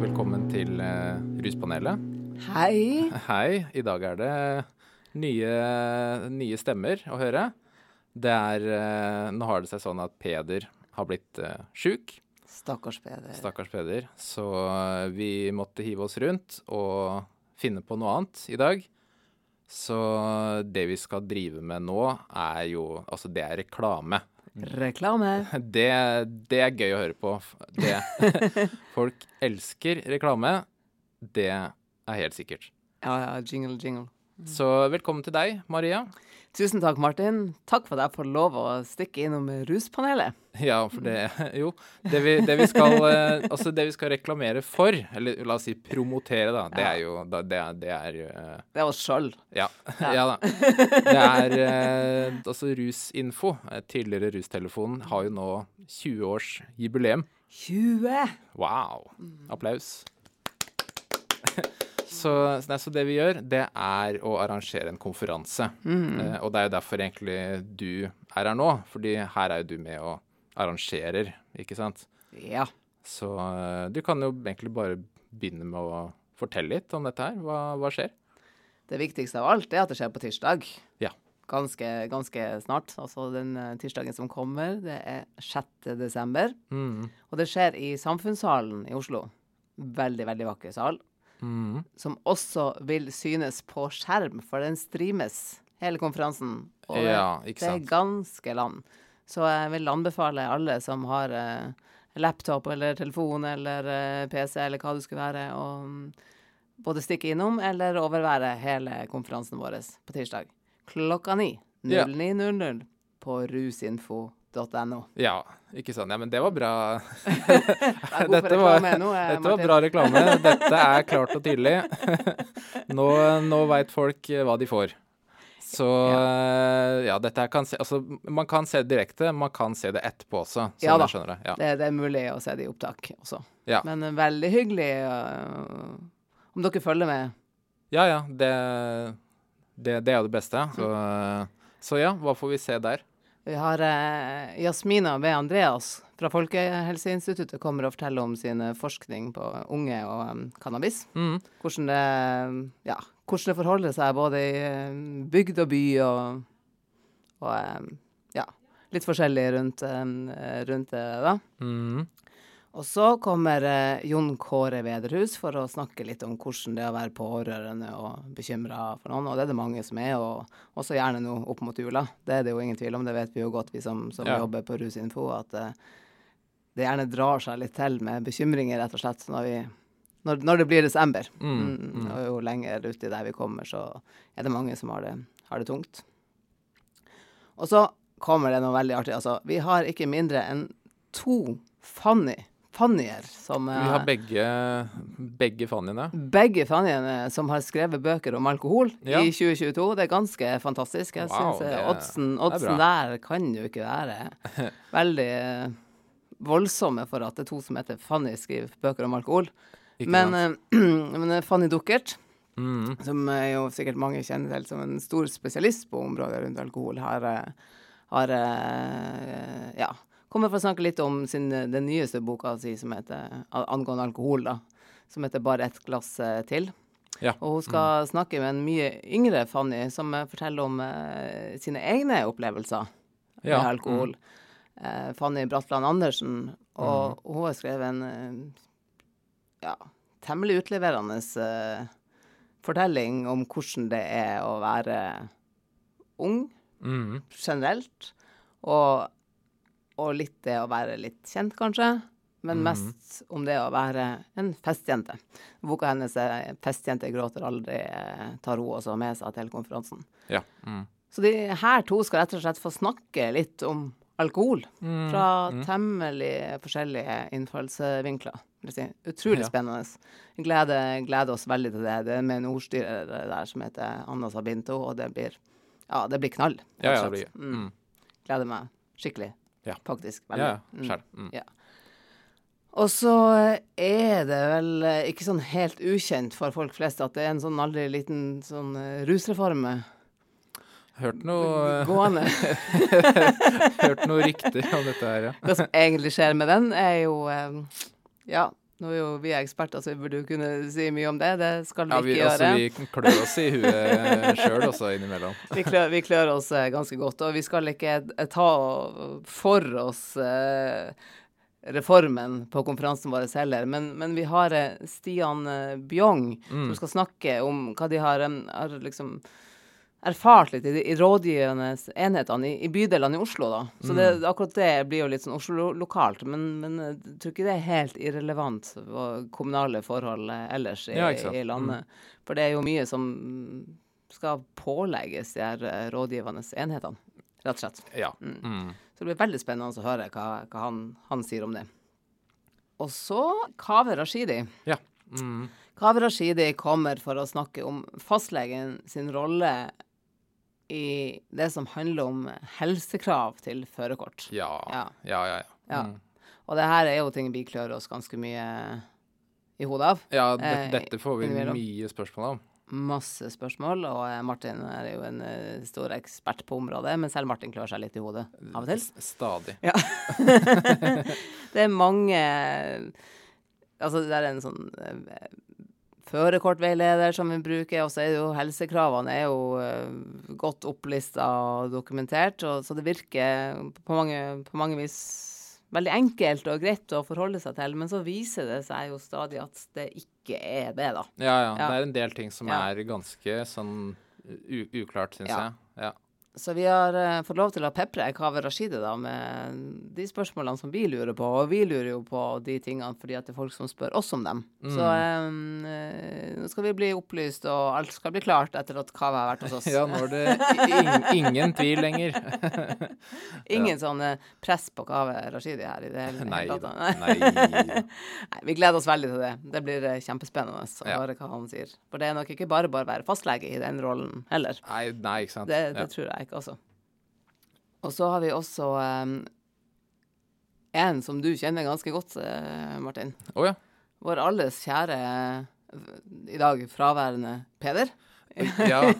Ruspanelet. Hei. Hei. I dag er det nye, nye stemmer å høre. Det er uh, Nå har det seg sånn at Peder har blitt uh, sjuk. Stakkars Peder. Stakkars Peder. Så vi måtte hive oss rundt og finne på noe annet i dag. Så det vi skal drive med nå, er jo Altså, det er reklame. Reklame. Det, det er gøy å høre på. Det, folk elsker reklame. Det er helt sikkert. Ja, ja, jingle, jingle. Så velkommen til deg, Maria. Tusen takk, Martin. Takk for at jeg får lov å stikke innom ruspanelet. Ja, for det Jo, det vi, det vi skal eh, Altså, det vi skal reklamere for, eller la oss si promotere, da, det er jo Det er, det er eh, Det er oss sjøl. Ja. ja da. Det er eh, altså Rusinfo, eh, tidligere Rustelefonen, har jo nå 20 års jubileum. 20! Wow. Applaus. Så, nei, så det vi gjør, det er å arrangere en konferanse. Eh, og det er jo derfor egentlig du er her nå, fordi her er jo du med og arrangerer, ikke sant? Ja. Så eh, du kan jo egentlig bare begynne med å fortelle litt om dette her. Hva, hva skjer? Det viktigste av alt er at det skjer på tirsdag. Ja. Ganske, ganske snart. Altså den eh, tirsdagen som kommer, det er 6. desember. Mm. Og det skjer i Samfunnssalen i Oslo. Veldig, veldig vakker sal. Mm. Som også vil synes på skjerm, for den streames, hele konferansen. over Ja, det ganske land. Så jeg vil anbefale alle som har eh, laptop eller telefon eller eh, PC eller hva det skulle være, å mm, både stikke innom eller overvære hele konferansen vår på tirsdag. Klokka ni. Ja. 09.00 på rusinfo.no. Ja, ikke sånn. Ja, men det var bra. Dette var, eh, dette var bra reklame. Dette er klart og tydelig. Nå, nå veit folk eh, hva de får. Så eh, ja, dette kan se Altså, man kan se det direkte, man kan se det etterpå også, sånn Ja da. det. Ja. Det, det er mulig å se det i opptak også. Ja. Men eh, veldig hyggelig uh, om dere følger med. ja, ja, det, det, det er jo det beste. Så, så ja, hva får vi se der? Vi har eh, Jasmina B. Andreas fra Folkehelseinstituttet kommer og forteller om sin eh, forskning på unge og um, cannabis. Mm. Hvordan det, ja, hvordan det forholder seg både i eh, bygd og by og, og um, ja, litt forskjellig rundt, eh, rundt det. da. Mm. Og så kommer eh, Jon Kåre Vederhus for å snakke litt om hvordan det er å være pårørende og bekymra for noen. Og det er det mange som er, og også gjerne nå opp mot jula. Det er det jo ingen tvil om, det vet vi jo godt vi som, som Ja. jobber på Rusinfo, at eh, det gjerne drar seg litt til med bekymringer, rett og slett, når, vi, når, når det blir desember. Mm, Mm, Og jo lenger uti der vi kommer, så er det mange som har det, har det tungt. Og så kommer det noe veldig artig. Altså, vi har ikke mindre enn to Fanny. Fannyer som Vi har begge, begge fanniene. begge Fanniene som har skrevet bøker om alkohol Ja. i 2022. Det er ganske fantastisk. Jeg Wow, er- oddsen, oddsen der kan jo ikke være veldig eh, voldsomme for at det er to som heter Fanny, skriver bøker om alkohol. Men, eh, men eh, Fanny Duckert, Mm. som jo sikkert mange kjenner til som en stor spesialist på området rundt alkohol, har, har ja, kommer for å snakke litt om sin, den nyeste boka si som heter angående alkohol, da, som heter Bare ett glass eh, til. Ja. Og hun skal snakke med en mye yngre Fanny, som eh, forteller om uh, sine egne opplevelser med alkohol. alkohol. Uh, Fanny Bratland Andersen, og hun har skrevet en uh, ja, temmelig utleverende fortelling om hvordan det er å være ung Mm. generelt, og, og litt det å være litt kjent, kanskje. Men Mhm. mest om det å være en festjente. Boka hennes er 'Festjente gråter aldri', eh, tar hun også med seg til konferansen. Ja. Mm. Så de her to skal rett og slett få snakke litt om alkohol. Mm. Fra temmelig forskjellige innfallsvinkler. Utrolig spennende. Gleder, gleder oss veldig til det. Det er med en ordstyrer der som heter Anna Sabinto, og det blir, ja, det blir knall. Ja, ja, det blir mm. Gleder meg skikkelig. Ja. Faktisk. Veldig. ja. Mm. Mm. Ja. Og så er det vel eh, ikke sånn helt ukjent for folk flest at det er en sånn aldri liten sånn eh, rusreform Hørt noe, gående. hørt noe rykter om dette her, ja. Hva som egentlig skjer med den, er jo eh, Ja, Nå er jo vi eksperter, så vi burde jo kunne si mye om det. Det skal vi, Ja, vi, ikke altså, gjøre. vi klør oss i huet sjøl også innimellom. Vi klør, vi klør oss ganske godt, og vi skal ikke eh, ta for oss eh, reformen på konferansen vår heller. Men, men vi har eh, Stian Bjong Bjong som skal snakke om hva de har, har liksom erfart litt i de i rådgivende enhetene i, i bydelene i Oslo, da. Så det, akkurat det blir jo litt sånn Oslo-lokalt. Men, men jeg tror ikke det er helt irrelevant for kommunale forhold eh, ellers i, Ja, i landet. For det er jo mye som skal pålegges de her eh, rådgivende enhetene, rett og slett. Ja. Mm. Så det blir veldig spennende å høre hva, hva han, han sier om det. Og så Kaveh Rashidi. ja. Mm. Kaveh Rashidi kommer for å snakke om fastlegen sin rolle i det som handler om helsekrav til førerkort. Ja. Ja. Ja, ja, ja. Ja. Mm. Og det her er jo ting vi klør oss ganske mye i hodet av. ja det, Eh, dette får vi mye spørsmål om. Masse spørsmål, og eh, Martin er jo en eh, stor ekspert på området, men selv Martin klør seg litt i hodet av og til. Stadig. Ja. det er mange Altså, det er en sånn eh, førerkortveileder som vi bruker, og så er jo helsekravene er jo eh, godt opplista og dokumentert, og, så det virker på mange, på mange vis veldig enkelt og greit å forholde seg til, men så viser det seg jo stadig at det ikke er det, da. Ja, ja. Ja. Det er en del ting som Ja. er ganske sånn uklart, syns jeg. Ja. Så vi har eh, fått lov til å pepre Kaveh Rashidi da, med de spørsmålene som vi lurer på. Og vi lurer jo på de tingene fordi at det er folk som spør oss om dem. Så Mm. eh, nå skal vi bli opplyst, og alt skal bli klart etter at Kaveh har vært hos oss. ja, nå er det in ingen tvil lenger. Ingen sånn eh, press på Kaveh Rashidi her i det hele Nei hele tatt. Nei. Nei, vi gleder oss veldig til det. Det blir eh, kjempespennende å Ja. høre hva han sier. For det er nok ikke bare bare å være fastlege i den rollen heller. Nei, nei, ikke sant. Det, det ja. tror jeg ikke, altså. Og så har vi også um, en som du kjenner ganske godt, eh, Martin. Oh, ja. Vår alles kjære, i dag fraværende Peder. ja.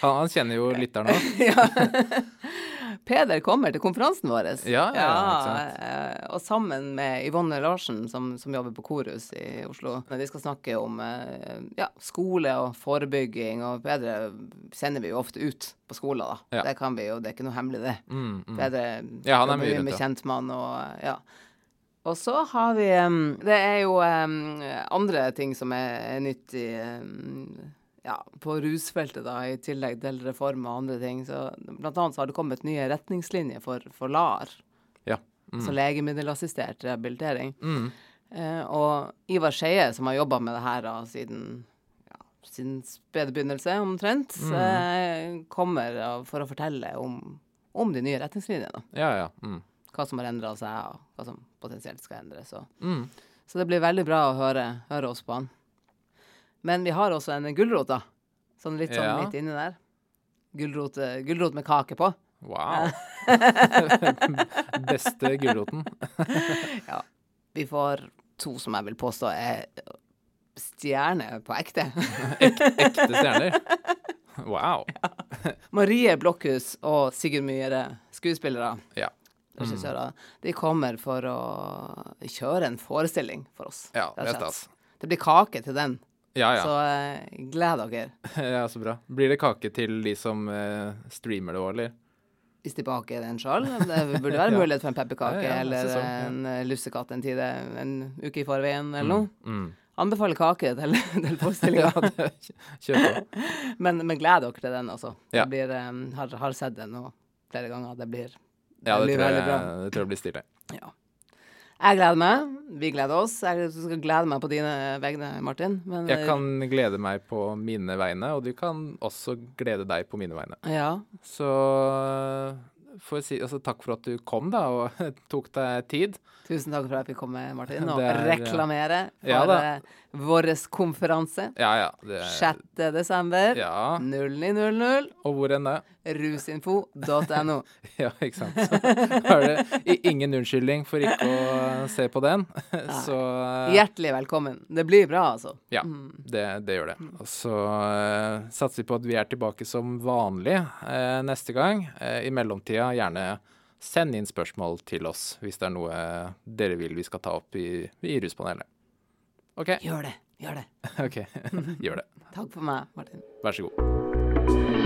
han, han kjenner jo lytteren òg. ja. Peder kommer til konferansen vår. Ja, ja, ja eh, og sammen med Yvonne Larsen, som, som jobber på Korus i Oslo. Vi skal snakke om eh, ja, skole og forebygging, og Peder sender vi jo ofte ut på skoler, da. Det kan vi jo, det er ikke noe hemmelig, det. Mm, mm. Peder Ja, han er mye rundt, med kjentmann og ja. Og så har vi um, Det er jo andre ting som er, nytt i ja, på rusfeltet, da, i tillegg til reform og andre ting. Så blant annet så har det kommet nye retningslinjer for, for LAR, Ja. Så legemiddelassistert rehabilitering. Mm. Eh, og Ivar Skeie, som har jobba med det her da, siden ja, sin spede begynnelse, omtrent, Mm. eh, kommer for å fortelle om, om de nye retningslinjene. Ja, ja. Mm. Hva som har endra seg, og hva som potensielt skal endres. Så. Mm. så det blir veldig bra å høre, høre oss på han. Men vi har også en gulrot, da. Sånn litt sånn Ja. midt inni der. Gulrot, eh, gulrot med kake på. Wow. Beste gulroten. Ja. Vi får to som jeg vil påstå er stjerner på ekte. Ekte stjerner. Wow. Marie Blokhus og Sigurd Myhre, skuespillere, Ja. regissører, de kommer for å kjøre en forestilling for oss. Ja, det er stas. Det blir kake til den, Ja, ja. så eh, gled dere. Ja, så bra. Blir det kake til de som eh, streamer det òg, eller? Hvis de baker den sjøl. Det burde være Ja. mulighet for en pepperkake Ja, eller sesong, en eh, lussekatt en tid en uke i forveien eller noe. Mm. Anbefaler kake til, til forestillinga. Men, men gled dere til den, altså. Det blir, um, har, har sett den nå flere ganger. Det blir, Ja, det blir tror, veldig jeg, bra. det tror jeg blir stille. Ja. Jeg gleder meg. Vi gleder oss. Jeg skal glede meg på dine vegne, Martin. Men, Jeg kan glede meg på mine vegne, og du kan også glede deg på mine vegne. Ja. Så jeg si altså, takk for at du kom, da, og tok deg tid. Tusen takk for at jeg fikk komme, Martin, og er- reklamere for Ja eh, vår konferanse. Ja, ja. Det, 6. desember. ja. 0900 Og hvor enn det. rusinfo.no. Ja, ikke sant. Så er det i- ingen unnskyldning for ikke å se på den. Så Hjertelig velkommen. Det blir bra, altså. Ja, det, det gjør det. Og så uh, satser vi på at vi er tilbake som vanlig uh, neste gang. Uh, I mellomtida gjerne send inn spørsmål til oss hvis det er noe dere vil vi skal ta opp i, i Ruspanelet. OK. Gjør det. Gjør det. ok, Gjør det. Takk for meg, Martin. Vær så god.